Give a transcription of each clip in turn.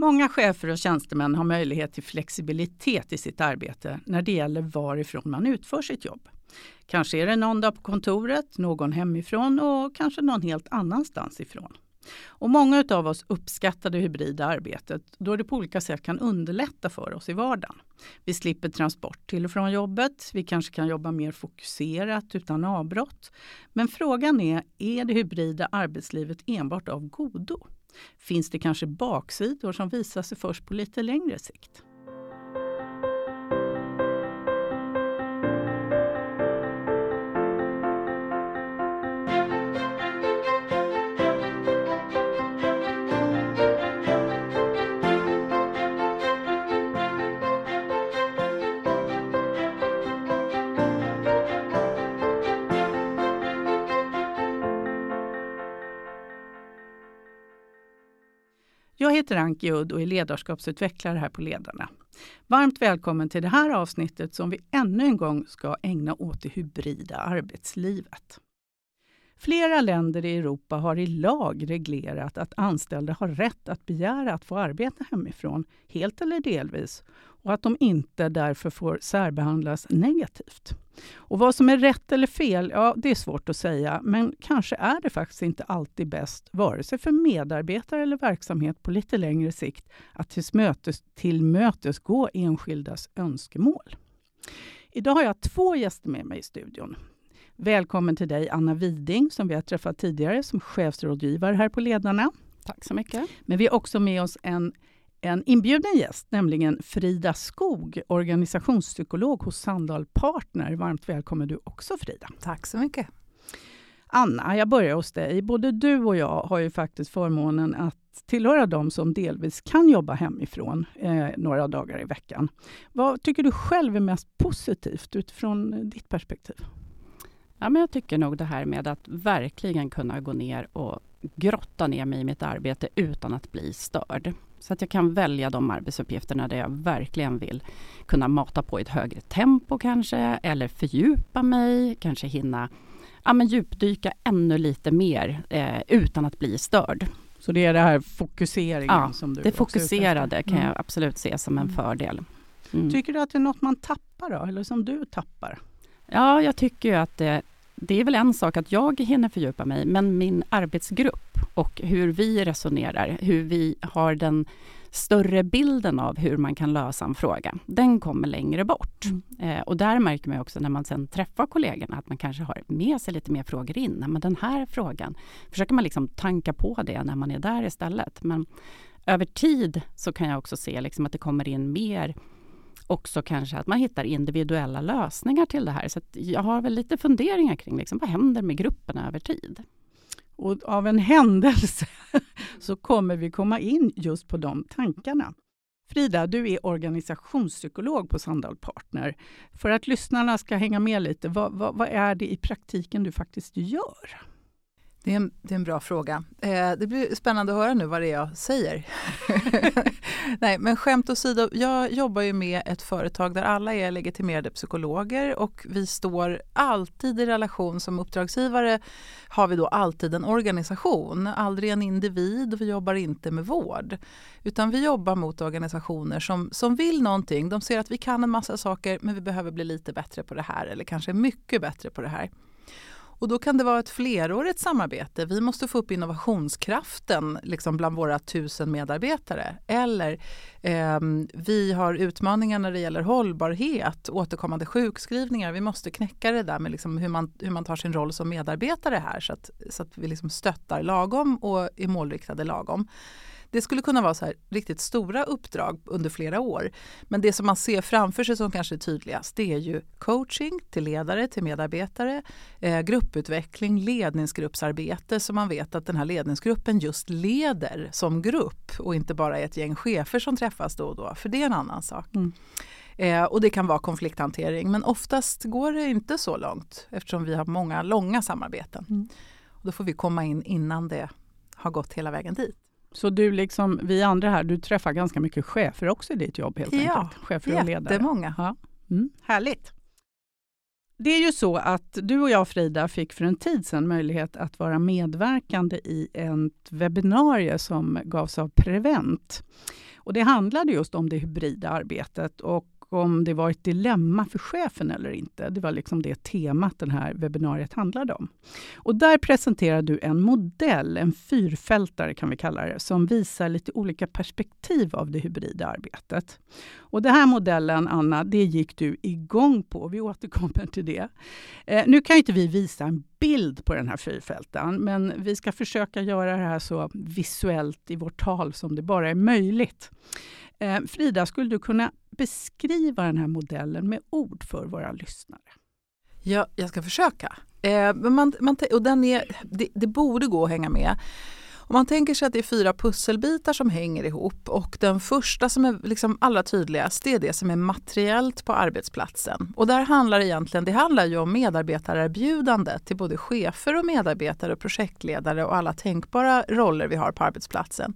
Många chefer och tjänstemän har möjlighet till flexibilitet i sitt arbete när det gäller varifrån man utför sitt jobb. Kanske är det någon dag på kontoret, någon hemifrån och kanske någon helt annanstans ifrån. Och många av oss uppskattar det hybrida arbetet då det på olika sätt kan underlätta för oss i vardagen. Vi slipper transport till och från jobbet. Vi kanske kan jobba mer fokuserat utan avbrott. Men frågan är, är det hybrida arbetslivet enbart av godo? Finns det kanske baksidor som visar sig först på lite längre sikt? Jag heter Anki Udd och är ledarskapsutvecklare här på Ledarna. Varmt välkommen till det här avsnittet som vi ännu en gång ska ägna åt det hybrida arbetslivet. Flera länder i Europa har i lag reglerat att anställda har rätt att begära att få arbeta hemifrån, helt eller delvis, och att de inte därför får särbehandlas negativt. Och vad som är rätt eller fel, ja det är svårt att säga, men kanske är det faktiskt inte alltid bäst, vare sig för medarbetare eller verksamhet på lite längre sikt, att tillmötesgå enskildas önskemål. Idag har jag två gäster med mig i studion. Välkommen till dig Anna Widing som vi har träffat tidigare som chefsrådgivare här på Ledarna. Tack så mycket. Men vi har också med oss en en inbjuden gäst, nämligen Frida Skog, organisationspsykolog hos Sandahl Partner. Varmt välkommen du också Frida. Tack så mycket. Anna, jag börjar hos dig. Både du och jag har ju faktiskt förmånen att tillhöra de som delvis kan jobba hemifrån eh, några dagar i veckan. Vad tycker du själv är mest positivt utifrån ditt perspektiv? Ja, men jag tycker nog det här med att verkligen kunna gå ner och grotta ner mig i mitt arbete utan att bli störd. Så att jag kan välja de arbetsuppgifterna där jag verkligen vill kunna mata på i ett högre tempo kanske, eller fördjupa mig, kanske hinna ja, men djupdyka ännu lite mer eh, utan att bli störd. Så det är det här fokuseringen ja, som du det fokuserade kan mm. jag absolut se som en mm. fördel. Mm. Tycker du att det är något man tappar då, eller som du tappar? Ja, jag tycker ju att det, det är väl en sak att jag hinner fördjupa mig, men min arbetsgrupp och hur vi resonerar, hur vi har den större bilden av hur man kan lösa en fråga, den kommer längre bort. Mm. Eh, och där märker man också när man sen träffar kollegorna att man kanske har med sig lite mer frågor in. Men den här frågan försöker man liksom tanka på det när man är där istället. Men över tid så kan jag också se liksom att det kommer in mer också kanske att man hittar individuella lösningar till det här. Så jag har väl lite funderingar kring liksom, vad händer med gruppen över tid? Och av en händelse så kommer vi komma in just på de tankarna. Frida, du är organisationspsykolog på Sandahl Partner. För att lyssnarna ska hänga med lite, vad, vad, vad är det i praktiken du faktiskt gör? Det är, en, det är en bra fråga. Eh, det blir spännande att höra nu vad det är jag säger. Nej, men skämt åsido, jag jobbar ju med ett företag där alla är legitimerade psykologer och vi står alltid i relation som uppdragsgivare har vi då alltid en organisation, aldrig en individ och vi jobbar inte med vård. Utan vi jobbar mot organisationer som, som vill någonting. De ser att vi kan en massa saker men vi behöver bli lite bättre på det här eller kanske mycket bättre på det här. Och då kan det vara ett flerårigt samarbete. Vi måste få upp innovationskraften liksom bland våra tusen medarbetare. Eller eh, vi har utmaningar när det gäller hållbarhet, återkommande sjukskrivningar. Vi måste knäcka det där med liksom hur, man, hur man tar sin roll som medarbetare här så att, så att vi liksom stöttar lagom och är målriktade lagom. Det skulle kunna vara så här riktigt stora uppdrag under flera år. Men det som man ser framför sig som kanske är tydligast det är ju coaching till ledare, till medarbetare, eh, grupputveckling, ledningsgruppsarbete så man vet att den här ledningsgruppen just leder som grupp och inte bara är ett gäng chefer som träffas då och då, för det är en annan sak. Mm. Eh, och det kan vara konflikthantering men oftast går det inte så långt eftersom vi har många långa samarbeten. Mm. Och då får vi komma in innan det har gått hela vägen dit. Så du liksom vi andra här, du träffar ganska mycket chefer också i ditt jobb helt ja, enkelt? Chefer och ledare? jättemånga. Ja. Mm, härligt! Det är ju så att du och jag Frida fick för en tid sedan möjlighet att vara medverkande i ett webbinarie som gavs av Prevent. Och det handlade just om det hybrida arbetet och om det var ett dilemma för chefen eller inte. Det var liksom det temat den här webbinariet handlade om. Och där presenterar du en modell, en fyrfältare kan vi kalla det, som visar lite olika perspektiv av det hybrida arbetet. Och den här modellen, Anna, det gick du igång på. Vi återkommer till det. Eh, nu kan inte vi visa en bild på den här fyrfältaren, men vi ska försöka göra det här så visuellt i vårt tal som det bara är möjligt. Eh, Frida, skulle du kunna beskriva den här modellen med ord för våra lyssnare? Ja, jag ska försöka. Eh, man, man, och den är, det, det borde gå att hänga med. Om man tänker sig att det är fyra pusselbitar som hänger ihop och den första som är liksom allra tydligast det är det som är materiellt på arbetsplatsen. Och där handlar egentligen, det handlar ju om medarbetarerbjudande till både chefer och medarbetare och projektledare och alla tänkbara roller vi har på arbetsplatsen.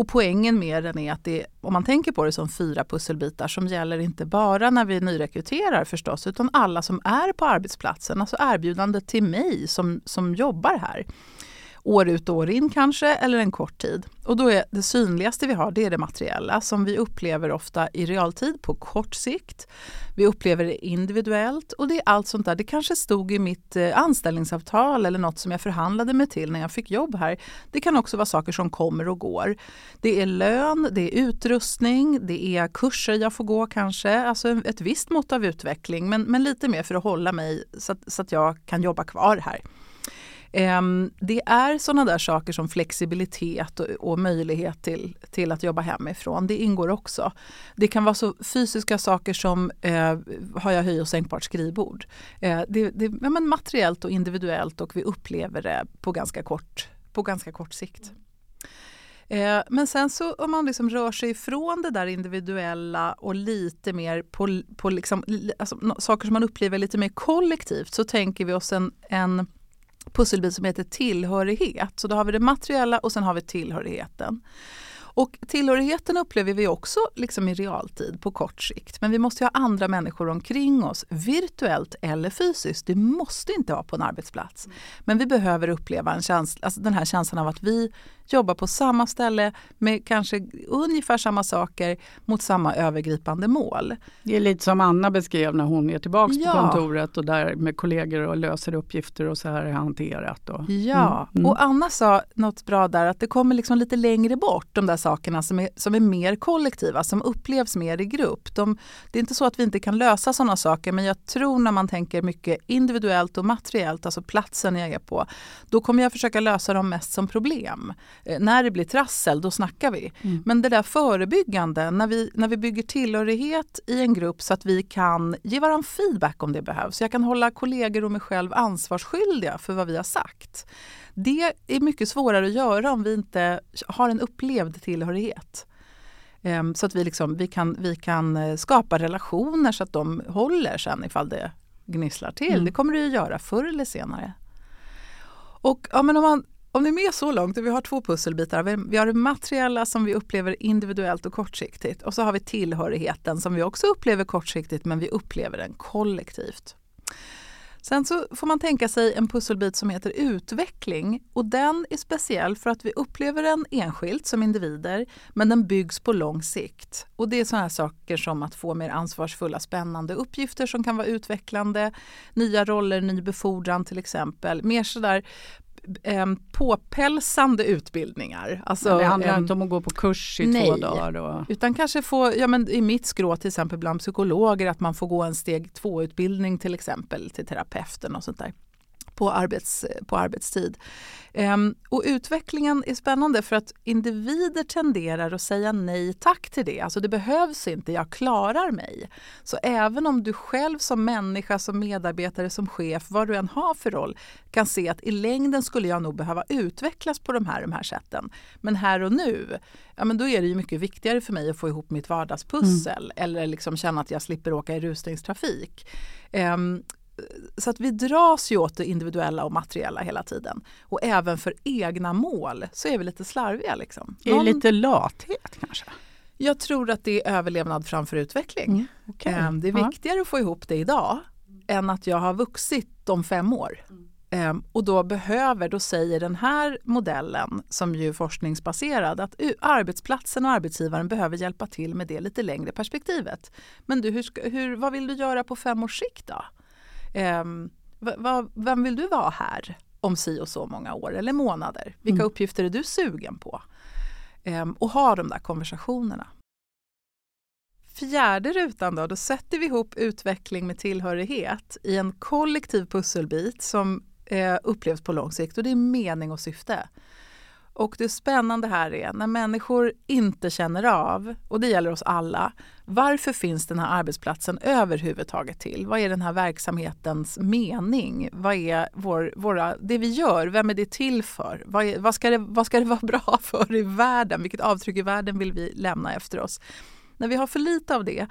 Och poängen med den är att det, om man tänker på det som fyra pusselbitar som gäller inte bara när vi nyrekryterar förstås, utan alla som är på arbetsplatsen. Alltså erbjudandet till mig som, som jobbar här år ut och år in kanske, eller en kort tid. Och då är det synligaste vi har, det är det materiella som vi upplever ofta i realtid på kort sikt. Vi upplever det individuellt och det är allt sånt där. Det kanske stod i mitt eh, anställningsavtal eller något som jag förhandlade mig till när jag fick jobb här. Det kan också vara saker som kommer och går. Det är lön, det är utrustning, det är kurser jag får gå kanske, alltså ett visst mått av utveckling men, men lite mer för att hålla mig så att, så att jag kan jobba kvar här. Ehm, det är sådana där saker som flexibilitet och, och, möjlighet till, till att jobba hemifrån. Det ingår också. Det kan vara så fysiska saker som eh, har jag höj och sänkbart skrivbord. Eh, det, det ja, men materiellt och individuellt och vi upplever det på ganska kort, på ganska kort sikt. Eh, men sen så om man liksom rör sig ifrån det där individuella och lite mer på, på liksom, alltså, saker som man upplever lite mer kollektivt så tänker vi oss en, en pusselbit som heter tillhörighet. Så då har vi det materiella och sen har vi tillhörigheten. Och tillhörigheten upplever vi också liksom i realtid på kort sikt. Men vi måste ha andra människor omkring oss, virtuellt eller fysiskt. Det måste inte vara på en arbetsplats. Men vi behöver uppleva en känsla, alltså den här känslan av att vi jobbar på samma ställe med kanske ungefär samma saker mot samma övergripande mål. Det är lite som Anna beskrev när hon är tillbaka ja. på kontoret och där med kollegor och löser uppgifter och så här är hanterat. Och, ja, mm. och Anna sa något bra där att det kommer liksom lite längre bort de där sakerna som är, som är mer kollektiva, som upplevs mer i grupp. De, det är inte så att vi inte kan lösa sådana saker men jag tror när man tänker mycket individuellt och materiellt, alltså platsen jag är på, då kommer jag försöka lösa dem mest som problem. Eh, när det blir trassel, då snackar vi. Mm. Men det där förebyggande, när vi, när vi bygger tillhörighet i en grupp så att vi kan ge varandra feedback om det behövs. Jag kan hålla kollegor och mig själv ansvarsskyldiga för vad vi har sagt. Det är mycket svårare att göra om vi inte har en upplevd tillhörighet. Ehm, så att vi, liksom, vi, kan, vi kan eh, skapa relationer så att de håller sen ifall det gnisslar till. Mm. Det kommer det att göra förr eller senare. Och ja, men om man om ni är med så långt, vi har två pusselbitar. Vi har det materiella som vi upplever individuellt och kortsiktigt och så har vi tillhörigheten som vi också upplever kortsiktigt men vi upplever den kollektivt. Sen så får man tänka sig en pusselbit som heter utveckling och den är speciell för att vi upplever den enskilt som individer men den byggs på lång sikt. Och det är sådana här saker som att få mer ansvarsfulla spännande uppgifter som kan vara utvecklande, nya roller, ny befordran till exempel. Mer sådär eh, påpälsande utbildningar. Alltså, det handlar inte om att gå på kurs i nej, två dagar? Och... utan kanske få, ja men i mitt skrå till exempel bland psykologer, att man får gå en steg två-utbildning till exempel till terapeuten och sånt där på, arbets, på arbetstid. Um, och utvecklingen är spännande för att individer tenderar att säga nej tack till det. Alltså det behövs inte, jag klarar mig. Så även om du själv som människa, som medarbetare, som chef, vad du än har för roll, kan se att i längden skulle jag nog behöva utvecklas på de här, de här sätten. Men här och nu, ja men då är det ju mycket viktigare för mig att få ihop mitt vardagspussel mm. eller liksom känna att jag slipper åka i rusningstrafik. Um, så att vi dras ju åt det individuella och materiella hela tiden. Och även för egna mål så är vi lite slarviga. Liksom. Är det lite lathet kanske? Jag tror att det är överlevnad framför utveckling. Mm, okay. Ehm, det är viktigare ja. att få ihop det idag än att jag har vuxit om fem år. Ehm, och då behöver, då säger den här modellen som ju är forskningsbaserad att arbetsplatsen och arbetsgivaren behöver hjälpa till med det lite längre perspektivet. Men du, hur, hur vad vill du göra på fem års sikt då? Va, vem vill du vara här om si och så många år eller månader? Vilka mm. uppgifter är du sugen på? Um, och ha de där konversationerna. Fjärde rutan då, då sätter vi ihop utveckling med tillhörighet i en kollektiv pusselbit som eh, upplevs på lång sikt och det är mening och syfte. Och det spännande här är när människor inte känner av, och det gäller oss alla, varför finns den här arbetsplatsen överhuvudtaget till? Vad är den här verksamhetens mening? Vad är vår, våra, det vi gör, vem är det till för? Vad, är, vad, ska det, vad ska det vara bra för i världen? Vilket avtryck i världen vill vi lämna efter oss? När vi har för lite av det,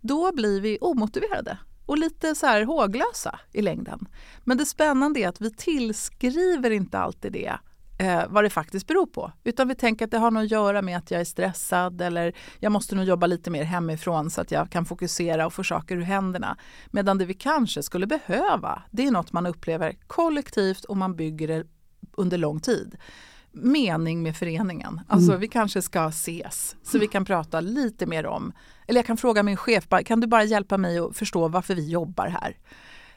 då blir vi omotiverade och lite så här håglösa i längden. Men det spännande är att vi tillskriver inte alltid det eh, vad det faktiskt beror på. Utan vi tänker att det har något att göra med att jag är stressad eller jag måste nog jobba lite mer hemifrån så att jag kan fokusera och få saker ur händerna. Medan det vi kanske skulle behöva, det är något man upplever kollektivt och man bygger det under lång tid mening med föreningen. Alltså mm. vi kanske ska ses så vi kan prata lite mer om, eller jag kan fråga min chef, kan du bara hjälpa mig att förstå varför vi jobbar här?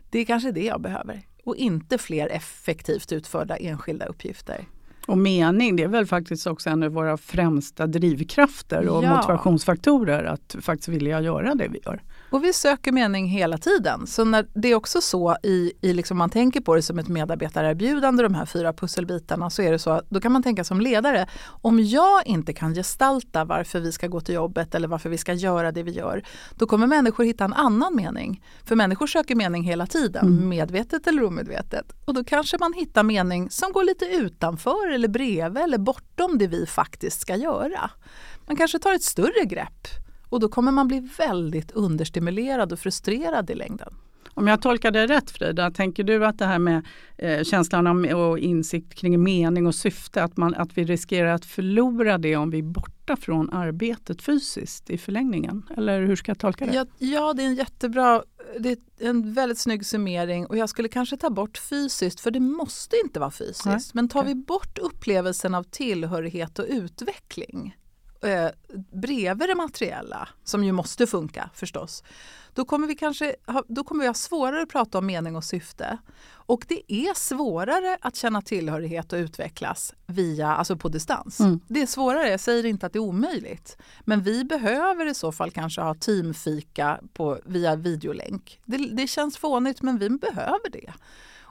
Det är kanske det jag behöver och inte fler effektivt utförda enskilda uppgifter. Och mening, det är väl faktiskt också en av våra främsta drivkrafter och ja. motivationsfaktorer att faktiskt vilja göra det vi gör. Och vi söker mening hela tiden. Så när det är också så i, i liksom man tänker på det som ett medarbetarerbjudande, de här fyra pusselbitarna, så är det så att då kan man tänka som ledare, om jag inte kan gestalta varför vi ska gå till jobbet eller varför vi ska göra det vi gör, då kommer människor hitta en annan mening. För människor söker mening hela tiden, mm. medvetet eller omedvetet. Och då kanske man hittar mening som går lite utanför eller bredvid eller bortom det vi faktiskt ska göra. Man kanske tar ett större grepp och då kommer man bli väldigt understimulerad och frustrerad i längden. Om jag tolkar det rätt Frida, tänker du att det här med eh, känslan av, och insikt kring mening och syfte, att, man, att vi riskerar att förlora det om vi är borta från arbetet fysiskt i förlängningen? Eller hur ska jag tolka det? Ja, ja det är en jättebra, det är en väldigt snygg summering och jag skulle kanske ta bort fysiskt för det måste inte vara fysiskt. Nej. Men tar vi bort upplevelsen av tillhörighet och utveckling eh, bredvid det materiella, som ju måste funka förstås, då kommer vi kanske ha, då kommer vi ha svårare att prata om mening och syfte. Och det är svårare att känna tillhörighet och utvecklas via, alltså på distans. Mm. Det är svårare, jag säger inte att det är omöjligt. Men vi behöver i så fall kanske ha teamfika på, via videolänk. Det, det känns fånigt men vi behöver det.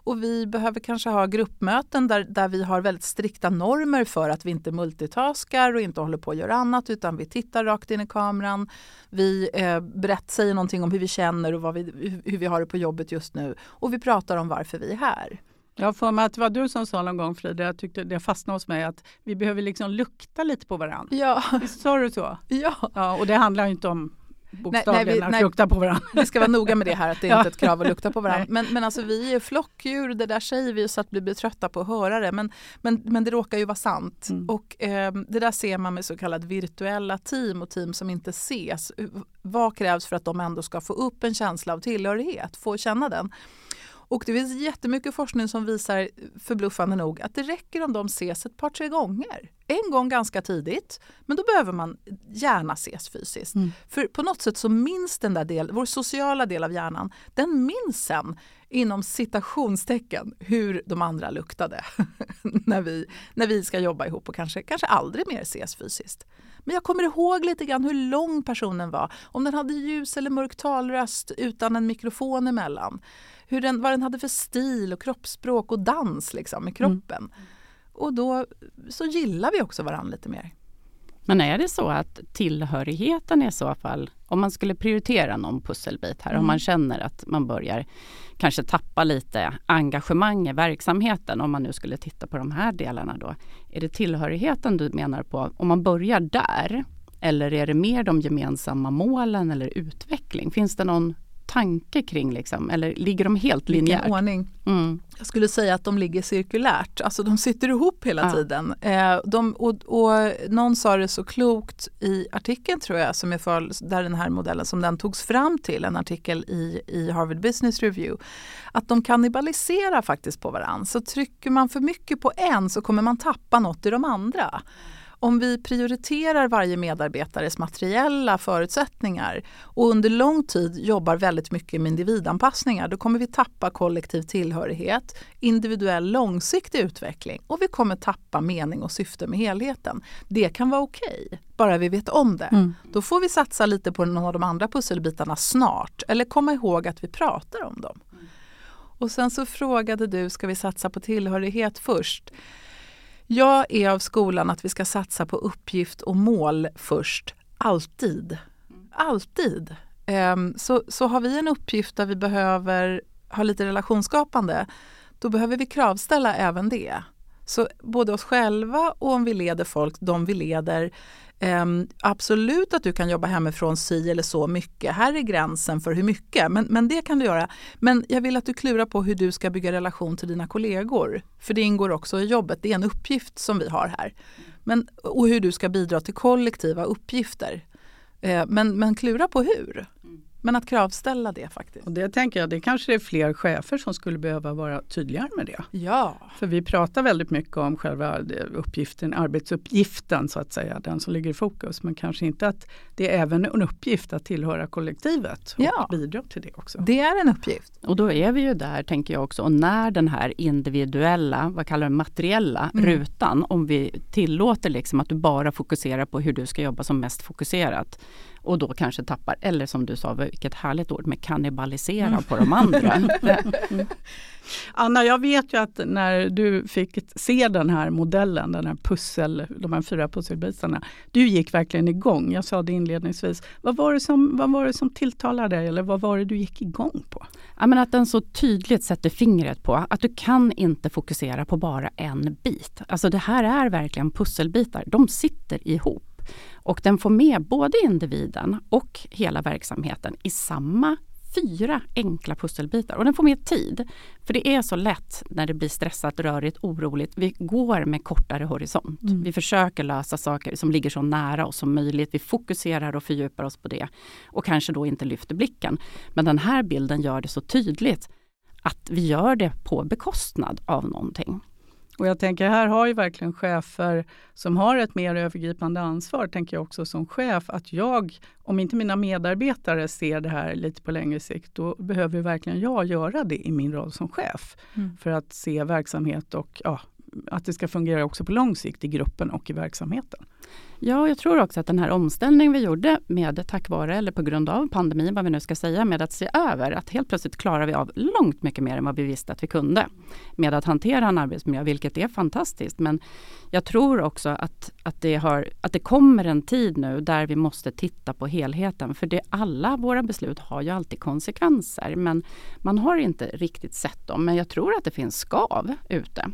Och vi behöver kanske ha gruppmöten där, där vi har väldigt strikta normer för att vi inte multitaskar och inte håller på att göra annat utan vi tittar rakt in i kameran. Vi eh, berätt, säger någonting om hur vi känner och vi, hur vi har det på jobbet just nu och vi pratar om varför vi är här. Jag får mig att det var du som sa någon gång Frida, jag tyckte det fastnade hos mig att vi behöver liksom lukta lite på varandra. Ja. Visst sa du så? Ja. ja. Och det handlar inte om bokstavligen nej, nej, vi, lukta på varandra. Vi ska vara noga med det här att det är inte är ett krav att lukta på varandra. Men, men alltså vi är flockdjur, det där säger vi så att vi blir trötta på att höra det. Men, men, men det råkar ju vara sant. Mm. Och eh, det där ser man med så kallade virtuella team och team som inte ses. Vad krävs för att de ändå ska få upp en känsla av tillhörighet, få känna den? Och det finns jättemycket forskning som visar, förbluffande nog, att det räcker om de ses ett par, tre gånger. En gång ganska tidigt, men då behöver man gärna ses fysiskt. Mm. För på något sätt så minns den där del, vår sociala del av hjärnan, den minns sen inom citationstecken hur de andra luktade när, vi, när vi ska jobba ihop och kanske, kanske aldrig mer ses fysiskt. Men jag kommer ihåg lite grann hur lång personen var, om den hade ljus eller mörk talröst utan en mikrofon emellan hur den, vad den hade för stil och kroppsspråk och dans liksom, med kroppen. Mm. Och då så gillar vi också varandra lite mer. Men är det så att tillhörigheten i så fall, om man skulle prioritera någon pusselbit här, mm. om man känner att man börjar kanske tappa lite engagemang i verksamheten, om man nu skulle titta på de här delarna då. Är det tillhörigheten du menar på, om man börjar där? Eller är det mer de gemensamma målen eller utveckling? Finns det någon tanke kring, liksom, eller ligger de helt linjärt? Vilken ordning. Mm. Jag skulle säga att de ligger cirkulärt, alltså de sitter ihop hela ja. tiden. Eh, de, och, och, någon sa det så klokt i artikeln tror jag, som är för, där den här modellen som den togs fram till, en artikel i, i Harvard Business Review, att de kannibaliserar faktiskt på varandra. Så trycker man för mycket på en så kommer man tappa något i de andra om vi prioriterar varje medarbetares materiella förutsättningar och under lång tid jobbar väldigt mycket med individanpassningar, då kommer vi tappa kollektiv tillhörighet, individuell långsiktig utveckling och vi kommer tappa mening och syfte med helheten. Det kan vara okej, okay, bara vi vet om det. Mm. Då får vi satsa lite på någon av de andra pusselbitarna snart eller komma ihåg att vi pratar om dem. Och sen så frågade du, ska vi satsa på tillhörighet först? Jag är av skolan att vi ska satsa på uppgift och mål först, alltid. Alltid. Ehm, så, så har vi en uppgift där vi behöver ha lite relationsskapande, då behöver vi kravställa även det. Så både oss själva och om vi leder folk, de vi leder, Eh, absolut att du kan jobba hemifrån si eller så mycket. Här är gränsen för hur mycket, men, men det kan du göra. Men jag vill att du klurar på hur du ska bygga relation till dina kollegor. För det ingår också i jobbet, det är en uppgift som vi har här. Men, och hur du ska bidra till kollektiva uppgifter. Eh, men, men klura på hur. Men att kravställa det faktiskt. Och det tänker jag, det kanske är fler chefer som skulle behöva vara tydligare med det. Ja. För vi pratar väldigt mycket om själva uppgiften, arbetsuppgiften så att säga, den som ligger i fokus. Men kanske inte att det är även en uppgift att tillhöra kollektivet och ja. bidra till det också. Det är en uppgift. Och då är vi ju där tänker jag också, och när den här individuella, vad kallar du materiella mm. rutan, om vi tillåter liksom att du bara fokuserar på hur du ska jobba som mest fokuserat och då kanske tappar, eller som du sa, vilket härligt ord med kannibalisera mm. på de andra. mm. Anna, jag vet ju att när du fick se den här modellen, den här pussel, de här fyra pusselbitarna, du gick verkligen igång. Jag sa det inledningsvis. Vad var det som, vad var det som tilltalade dig eller vad var det du gick igång på? Ja, men att den så tydligt sätter fingret på att du kan inte fokusera på bara en bit. Alltså det här är verkligen pusselbitar. De sitter ihop. Och den får med både individen och hela verksamheten i samma fyra enkla pusselbitar. Och den får med tid. För det är så lätt när det blir stressat, rörigt, oroligt. Vi går med kortare horisont. Mm. Vi försöker lösa saker som ligger så nära oss som möjligt. Vi fokuserar och fördjupar oss på det. Och kanske då inte lyfter blicken. Men den här bilden gör det så tydligt att vi gör det på bekostnad av någonting. Och jag tänker här har ju verkligen chefer som har ett mer övergripande ansvar, tänker jag också som chef, att jag, om inte mina medarbetare ser det här lite på längre sikt, då behöver verkligen jag göra det i min roll som chef. Mm. För att se verksamhet och ja, att det ska fungera också på lång sikt i gruppen och i verksamheten. Ja, jag tror också att den här omställningen vi gjorde med tack vare eller på grund av pandemin, vad vi nu ska säga, med att se över att helt plötsligt klarar vi av långt mycket mer än vad vi visste att vi kunde med att hantera en arbetsmiljö, vilket är fantastiskt. Men jag tror också att, att, det, har, att det kommer en tid nu där vi måste titta på helheten. För det, alla våra beslut har ju alltid konsekvenser, men man har inte riktigt sett dem. Men jag tror att det finns skav ute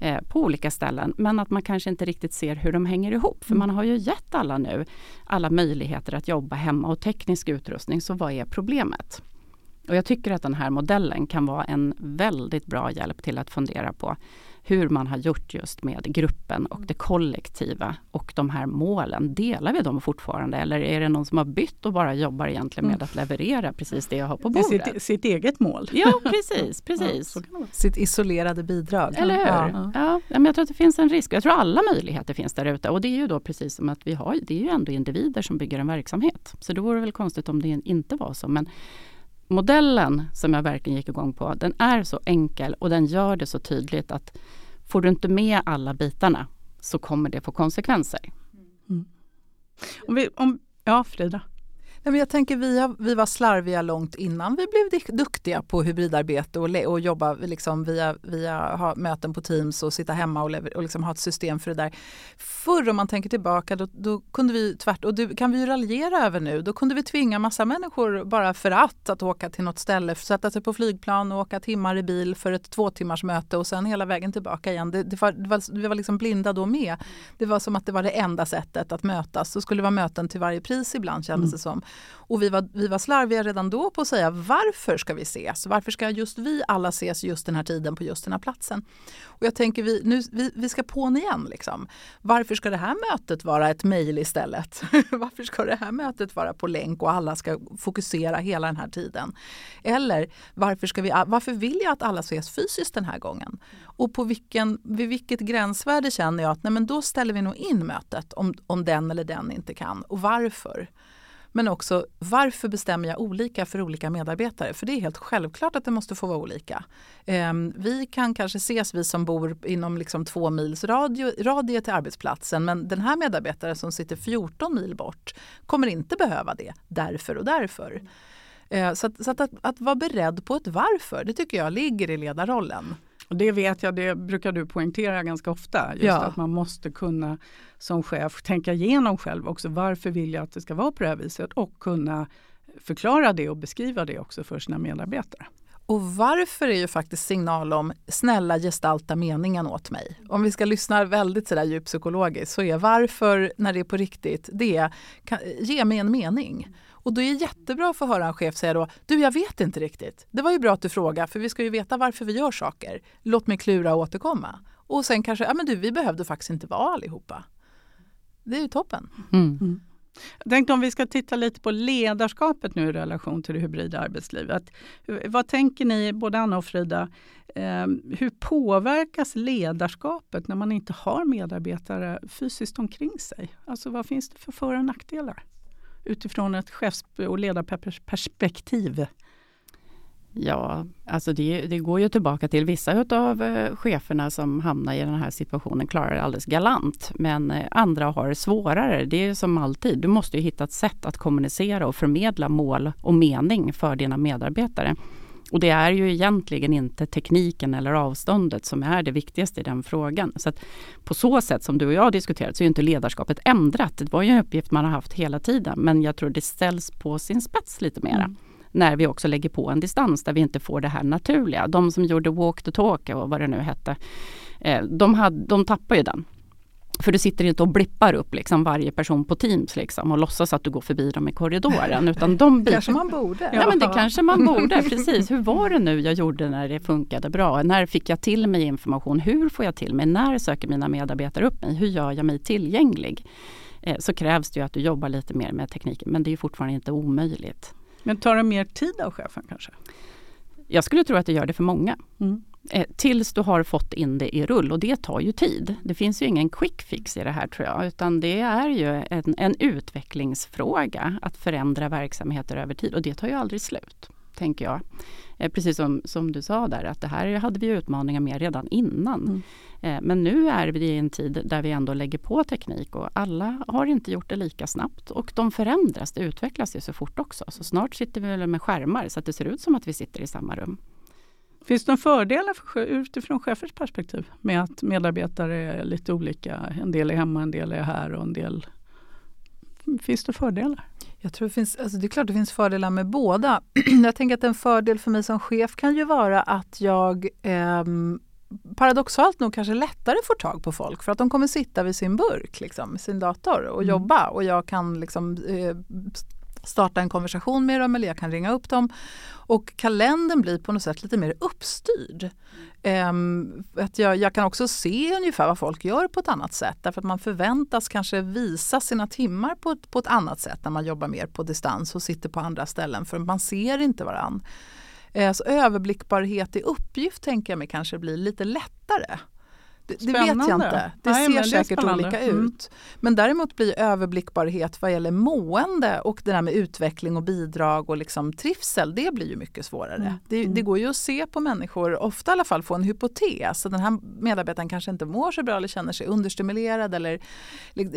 eh, på olika ställen. Men att man kanske inte riktigt ser hur de hänger ihop. För mm. man har ju gett alla nu alla möjligheter att jobba hemma och teknisk utrustning. Så vad är problemet? Och jag tycker att den här modellen kan vara en väldigt bra hjälp till att fundera på hur man har gjort just med gruppen och det kollektiva och de här målen. Delar vi dem fortfarande eller är det någon som har bytt och bara jobbar egentligen med mm. att leverera precis det jag har på bordet? Sitt, sitt eget mål. Ja precis, precis. Ja, sitt isolerade bidrag. Eller hur? Ja. Ja. men jag tror att det finns en risk. Jag tror alla möjligheter finns där ute och det är ju då precis som att vi har, det är ju ändå individer som bygger en verksamhet. Så det vore väl konstigt om det inte var så. Men modellen som jag verkligen gick igång på, den är så enkel och den gör det så tydligt att får du inte med alla bitarna så kommer det få konsekvenser. Mm. Om vi, om, ja, Frida? Men jag tänker vi, har, vi var slarviga långt innan vi blev duktiga på hybridarbete och, och jobba liksom via, via ha möten på Teams och sitta hemma och, och liksom ha ett system för det där. Förr om man tänker tillbaka då, då kunde vi tvärt och det kan vi ju raljera över nu. Då kunde vi tvinga massa människor bara för att att åka till något ställe, sätta sig på flygplan och åka timmar i bil för ett två timmars möte och sen hela vägen tillbaka igen. Det, det var, det var, vi var liksom blinda då med. Det var som att det var det enda sättet att mötas. Så skulle det vara möten till varje pris ibland kändes mm. det som. Och vi var, vi var slarviga redan då på att säga varför ska vi ses? Varför ska just vi alla ses just den här tiden på just den här platsen? Och jag tänker vi, nu, vi, vi ska på igen. Liksom. Varför ska det här mötet vara ett mejl istället? varför ska det här mötet vara på länk och alla ska fokusera hela den här tiden? Eller varför, ska vi, varför vill jag att alla ses fysiskt den här gången? Och på vilken, vid vilket gränsvärde känner jag att nej men då ställer vi nog in mötet om, om den eller den inte kan och varför? Men också varför bestämmer jag olika för olika medarbetare? För det är helt självklart att det måste få vara olika. Ehm, vi kan kanske ses, vi som bor inom liksom två mils radio, radie till arbetsplatsen men den här medarbetaren som sitter 14 mil bort kommer inte behöva det därför och därför. Ehm, så, att, så att, att, att vara beredd på ett varför, det tycker jag ligger i ledarrollen. Och det vet jag, det brukar du poängtera ganska ofta. Just ja. att man måste kunna som chef tänka igenom själv också. Varför vill jag att det ska vara på det här viset? Och kunna förklara det och beskriva det också för sina medarbetare. Och varför är ju faktiskt signal om snälla gestalta meningen åt mig. Om vi ska lyssna väldigt sådär djuppsykologiskt så är varför när det är på riktigt det är ge mig en mening. Och då är det jättebra att få höra en chef säga då, du jag vet inte riktigt. Det var ju bra att du frågade för vi ska ju veta varför vi gör saker. Låt mig klura och återkomma. Och sen kanske, ja men du vi behövde faktiskt inte vara allihopa. Det är ju toppen. Mm. Mm. Jag tänkte om vi ska titta lite på ledarskapet nu i relation till det hybrida arbetslivet. Vad tänker ni, både Anna och Frida, eh, hur påverkas ledarskapet när man inte har medarbetare fysiskt omkring sig? Alltså vad finns det för för och nackdelar? Utifrån ett chefs och ledarperspektiv? Ja, alltså det, det, går ju tillbaka till vissa av eh, cheferna som hamnar i den här situationen klarar det alldeles galant. Men eh, andra har det svårare. Det är som alltid, du måste hitta ett sätt att kommunicera och förmedla mål och mening för dina medarbetare. Och det är ju egentligen inte tekniken eller avståndet som är det viktigaste i den frågan. Så på så sätt som du och jag har diskuterat så är inte ledarskapet ändrat. Det var ju en uppgift man har haft hela tiden men jag tror det ställs på sin spets lite mera. Mm. När vi också lägger på en distans där vi inte får det här naturliga. De som gjorde walk the talk och vad det nu hette. Eh, de, hade, de tappar ju den. För du sitter inte och blippar upp liksom varje person på Teams liksom och låtsas att du går förbi dem i korridoren. Utan de kanske man borde. Ja, men det kanske man borde, precis. Hur var det nu jag gjorde när det funkade bra? När fick jag till mig information? Hur får jag till mig? När söker mina medarbetare upp mig? Hur gör jag mig tillgänglig? Eh, så krävs det ju att du jobbar lite mer med tekniken men det är fortfarande inte omöjligt. Men tar det mer tid av chefen kanske? Jag skulle tro att det gör det för många. Mm. Eh, tills du har fått in det i rull och det tar ju tid. Det finns ju ingen quick fix i det här tror jag utan det är ju en, en utvecklingsfråga att förändra verksamheter över tid och det tar ju aldrig slut, tänker jag. Eh, precis som, som du sa där att det här hade vi utmaningar med redan innan. Mm. Eh, men nu är vi i en tid där vi ändå lägger på teknik och alla har inte gjort det lika snabbt och de förändras, det utvecklas ju så fort också. Så snart sitter vi med skärmar så att det ser ut som att vi sitter i samma rum. Finns det några fördelar för, utifrån chefers perspektiv med att medarbetare är lite olika? En del är hemma, en del är här och en del... Finns det fördelar? Jag tror det, finns, alltså det är klart det finns fördelar med båda. jag tänker att en fördel för mig som chef kan ju vara att jag eh, paradoxalt nog kanske lättare får tag på folk för att de kommer sitta vid sin burk, liksom, sin dator och mm. jobba och jag kan liksom, eh, starta en konversation med dem eller jag kan ringa upp dem. Och kalendern blir på något sätt lite mer uppstyrd. Um, att jag, jag, kan också se ungefär vad folk gör på ett annat sätt därför att man förväntas kanske visa sina timmar på ett, på ett annat sätt när man jobbar mer på distans och sitter på andra ställen för man ser inte varann. Eh, så överblickbarhet i uppgift tänker jag mig kanske blir lite lättare. Det, det vet jag inte. Det Nej, ser säkert det olika mm. ut. Men däremot blir överblickbarhet vad gäller mående och det där med utveckling och bidrag och liksom trivsel, det blir ju mycket svårare. Mm. Det, det, mm. går ju att se på människor, ofta i alla fall få en hypotes. Så den här medarbetaren kanske inte mår så bra eller känner sig understimulerad. Eller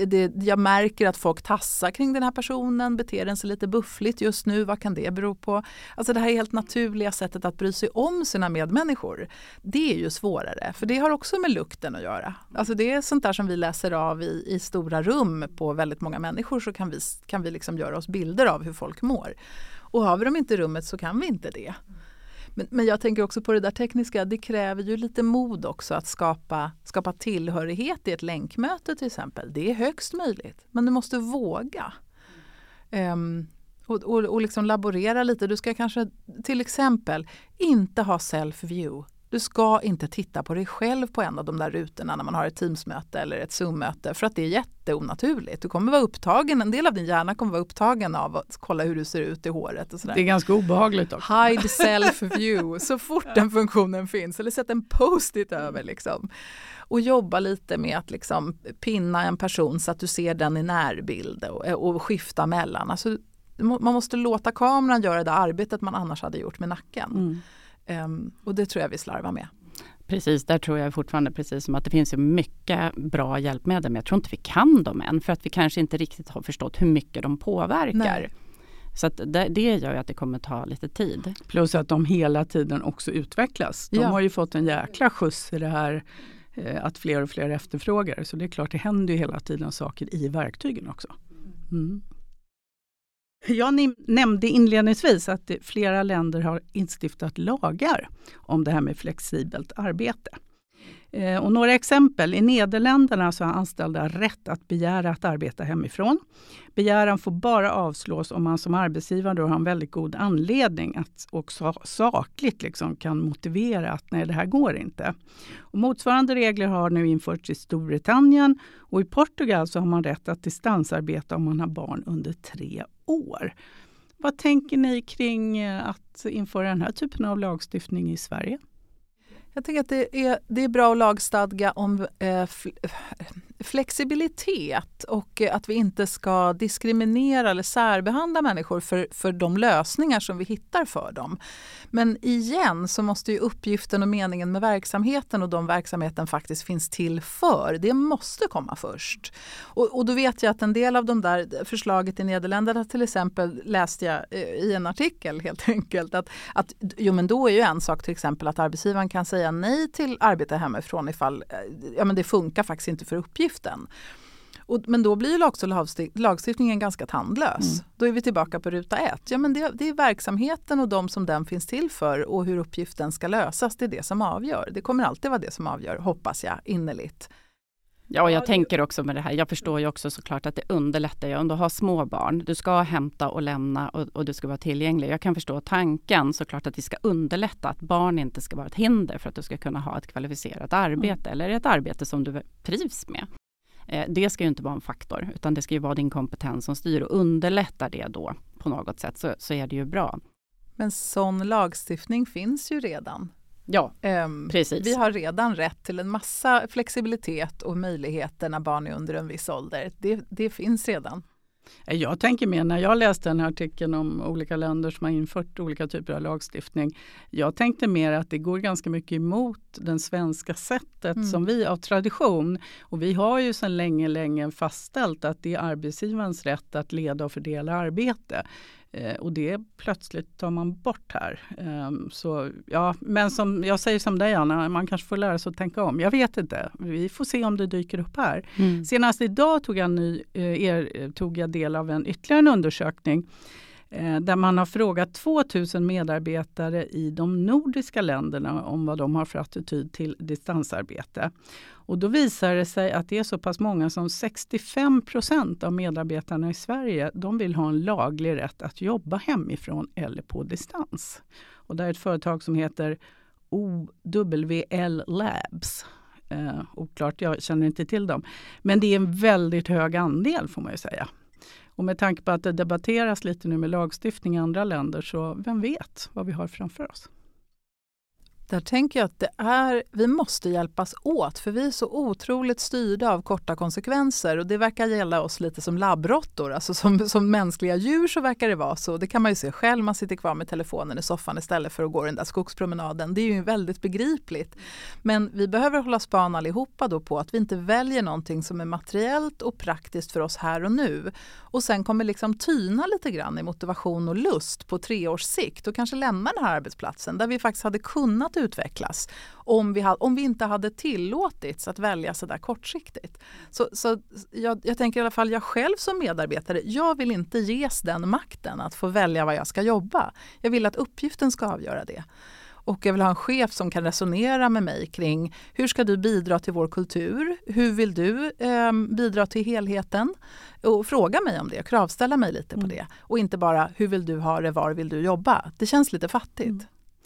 det, jag märker att folk tassar kring den här personen, beter den sig lite buffligt just nu. Vad kan det bero på? Alltså det här helt naturliga sättet att bry sig om sina medmänniskor. Det är ju svårare, för det har också med lukt lukten att göra. Alltså det är sånt där som vi läser av i, i stora rum på väldigt många människor så kan vi, kan vi liksom göra oss bilder av hur folk mår. Och har vi dem inte i rummet så kan vi inte det. Men, men jag tänker också på det där tekniska, det kräver ju lite mod också att skapa, skapa tillhörighet i ett länkmöte till exempel. Det är högst möjligt, men du måste våga. Um, Och, och, och liksom laborera lite. Du ska kanske till exempel inte ha self-view. Du ska inte titta på dig själv på en av de där rutorna när man har ett Teamsmöte eller ett Zoom-möte för att det är jätteonaturligt. Du kommer vara upptagen, en del av din hjärna kommer vara upptagen av att kolla hur du ser ut i håret. Och sådär. Det är ganska obehagligt också. Hide self-view så fort den funktionen finns eller sätt en post-it över. Liksom. Och jobba lite med att liksom pinna en person så att du ser den i närbild och, och skifta mellan. Alltså, man måste låta kameran göra det arbetet man annars hade gjort med nacken. Mm. Um, och det tror jag vi slarvar med. Precis, där tror jag fortfarande precis som att det finns mycket bra hjälpmedel men jag tror inte vi kan dem än för att vi kanske inte riktigt har förstått hur mycket de påverkar. Nej. Så att det, det gör ju att det kommer ta lite tid. Plus att de hela tiden också utvecklas. De ja. har ju fått en jäkla skjuts i det här eh, att fler och fler efterfrågar. Så det är klart, det händer ju hela tiden saker i verktygen också. Mm. Jag nämnde inledningsvis att flera länder har instiftat lagar om det här med flexibelt arbete. Eh, och några exempel. I Nederländerna så har anställda rätt att begära att arbeta hemifrån. Begäran får bara avslås om man som arbetsgivare har en väldigt god anledning att också sakligt liksom kan motivera att nej, det här går inte. Och motsvarande regler har nu införts i Storbritannien och i Portugal så har man rätt att distansarbeta om man har barn under tre år. Vad tänker ni kring eh, att införa den här typen av lagstiftning i Sverige? Jag tänker att det är, det är bra att lagstadga om eh, flexibilitet och att vi inte ska diskriminera eller särbehandla människor för, för de lösningar som vi hittar för dem. Men igen så måste ju uppgiften och meningen med verksamheten och de verksamheten faktiskt finns till för, det måste komma först. Och, och då vet jag att en del av de där förslaget i Nederländerna till exempel läste jag eh, i en artikel helt enkelt att, att jo men då är ju en sak till exempel att arbetsgivaren kan säga nej till arbete hemifrån ifall eh, ja, men det funkar faktiskt inte för uppgiften. Och, men då blir ju också lagstiftningen ganska tandlös. Mm. Då är vi tillbaka på ruta ett. Ja, men det, det, är verksamheten och de som den finns till för och hur uppgiften ska lösas. Det är det som avgör. Det kommer alltid vara det som avgör, hoppas jag innerligt. Ja, och jag tänker också med det här. Jag förstår ju också såklart att det underlättar ju om du har små barn. Du ska hämta och lämna och, och, du ska vara tillgänglig. Jag kan förstå tanken såklart att vi ska underlätta att barn inte ska vara ett hinder för att du ska kunna ha ett kvalificerat arbete mm. eller ett arbete som du trivs med. Eh, det ska ju inte vara en faktor utan det ska ju vara din kompetens som styr och underlättar det då på något sätt så, så är det ju bra. Men sån lagstiftning finns ju redan. Ja, um, precis. Vi har redan rätt till en massa flexibilitet och möjligheter när barn är under en viss ålder. Det, det finns redan. Jag tänker mer när jag läste den här artikeln om olika länder som har infört olika typer av lagstiftning. Jag tänkte mer att det går ganska mycket emot det svenska sättet mm. som vi av tradition. Och vi har ju sedan länge, länge fastställt att det är arbetsgivarens rätt att leda och fördela arbete. Eh, och det plötsligt tar man bort här. Eh, så, ja, men som jag säger som dig Anna, man kanske får lära sig att tänka om. Jag vet inte. Vi får se om det dyker upp här. Mm. Senast idag tog jag, ny, eh, er, tog jag del av en ytterligare en undersökning Eh, där man har frågat 2000 medarbetare i de nordiska länderna om vad de har för attityd till distansarbete. Och då visar det sig att det är så pass många som 65 procent av medarbetarna i Sverige de vill ha en laglig rätt att jobba hemifrån eller på distans. Och det är ett företag som heter OWL Labs. Eh, oklart, jag känner inte till dem. Men det är en väldigt hög andel får man ju säga. Och med tanke på att det debatteras lite nu med lagstiftning i andra länder så vem vet vad vi har framför oss. Där tänker jag att det är, vi måste hjälpas åt för vi är så otroligt styrda av korta konsekvenser och det verkar gälla oss lite som labbråttor. Alltså som, som mänskliga djur så verkar det vara så. Det kan man ju se själv, man sitter kvar med telefonen i soffan istället för att gå den där skogspromenaden. Det är ju väldigt begripligt. Men vi behöver hålla span allihopa då på att vi inte väljer någonting som är materiellt och praktiskt för oss här och nu och sen kommer liksom tyna lite grann i motivation och lust på tre års sikt och kanske lämna den här arbetsplatsen där vi faktiskt hade kunnat utvecklas om vi, om vi inte hade tillåtits att välja så där kortsiktigt. Så, så jag, jag tänker i alla fall jag själv som medarbetare, jag vill inte ges den makten att få välja var jag ska jobba. Jag vill att uppgiften ska avgöra det. och jag vill ha en chef som kan resonera med mig kring hur ska du bidra till vår kultur? Hur vill du eh, bidra till helheten? Och fråga mig om det, kravställa mig lite mm. på det. Och inte bara hur vill du ha det, var vill du jobba? Det känns lite fattigt. Mm.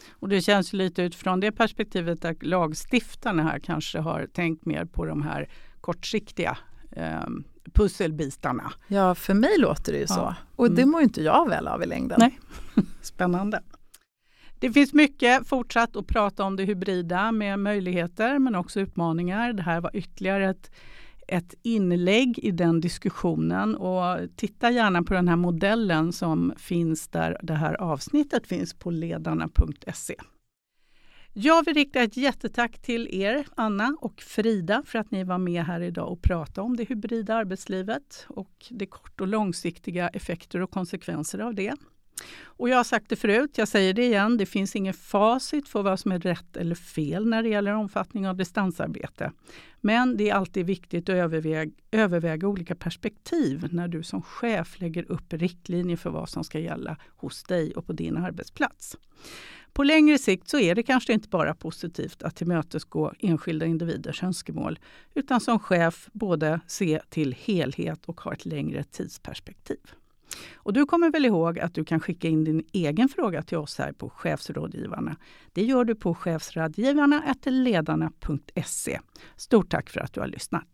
Och det känns lite utifrån det perspektivet att lagstiftarna här kanske har tänkt mer på de här kortsiktiga eh, pusselbitarna. Ja, för mig låter det ju så. Och mm. det mår inte jag väl av i längden. Nej. Spännande. Det finns mycket fortsatt att prata om det hybrida med möjligheter men också utmaningar. Det här var ytterligare ett, ett inlägg i den diskussionen och titta gärna på den här modellen som finns där det här avsnittet finns på ledarna.se. Jag vill rikta ett jättetack till er, Anna och Frida, för att ni var med här idag och pratade om det hybrida arbetslivet och de kort och långsiktiga effekter och konsekvenser av det. Och jag har sagt det förut, jag säger det igen, det finns inget facit för vad som är rätt eller fel när det gäller omfattning av distansarbete. Men det är alltid viktigt att överväga, överväga olika perspektiv när du som chef lägger upp riktlinjer för vad som ska gälla hos dig och på din arbetsplats. På längre sikt så är det kanske inte bara positivt att tillmötesgå enskilda individers önskemål, utan som chef både se till helhet och ha ett längre tidsperspektiv. Och du kommer väl ihåg att du kan skicka in din egen fråga till oss här på Chefsrådgivarna. Det gör du på chefsrådgivarna.ledarna.se. Stort tack för att du har lyssnat.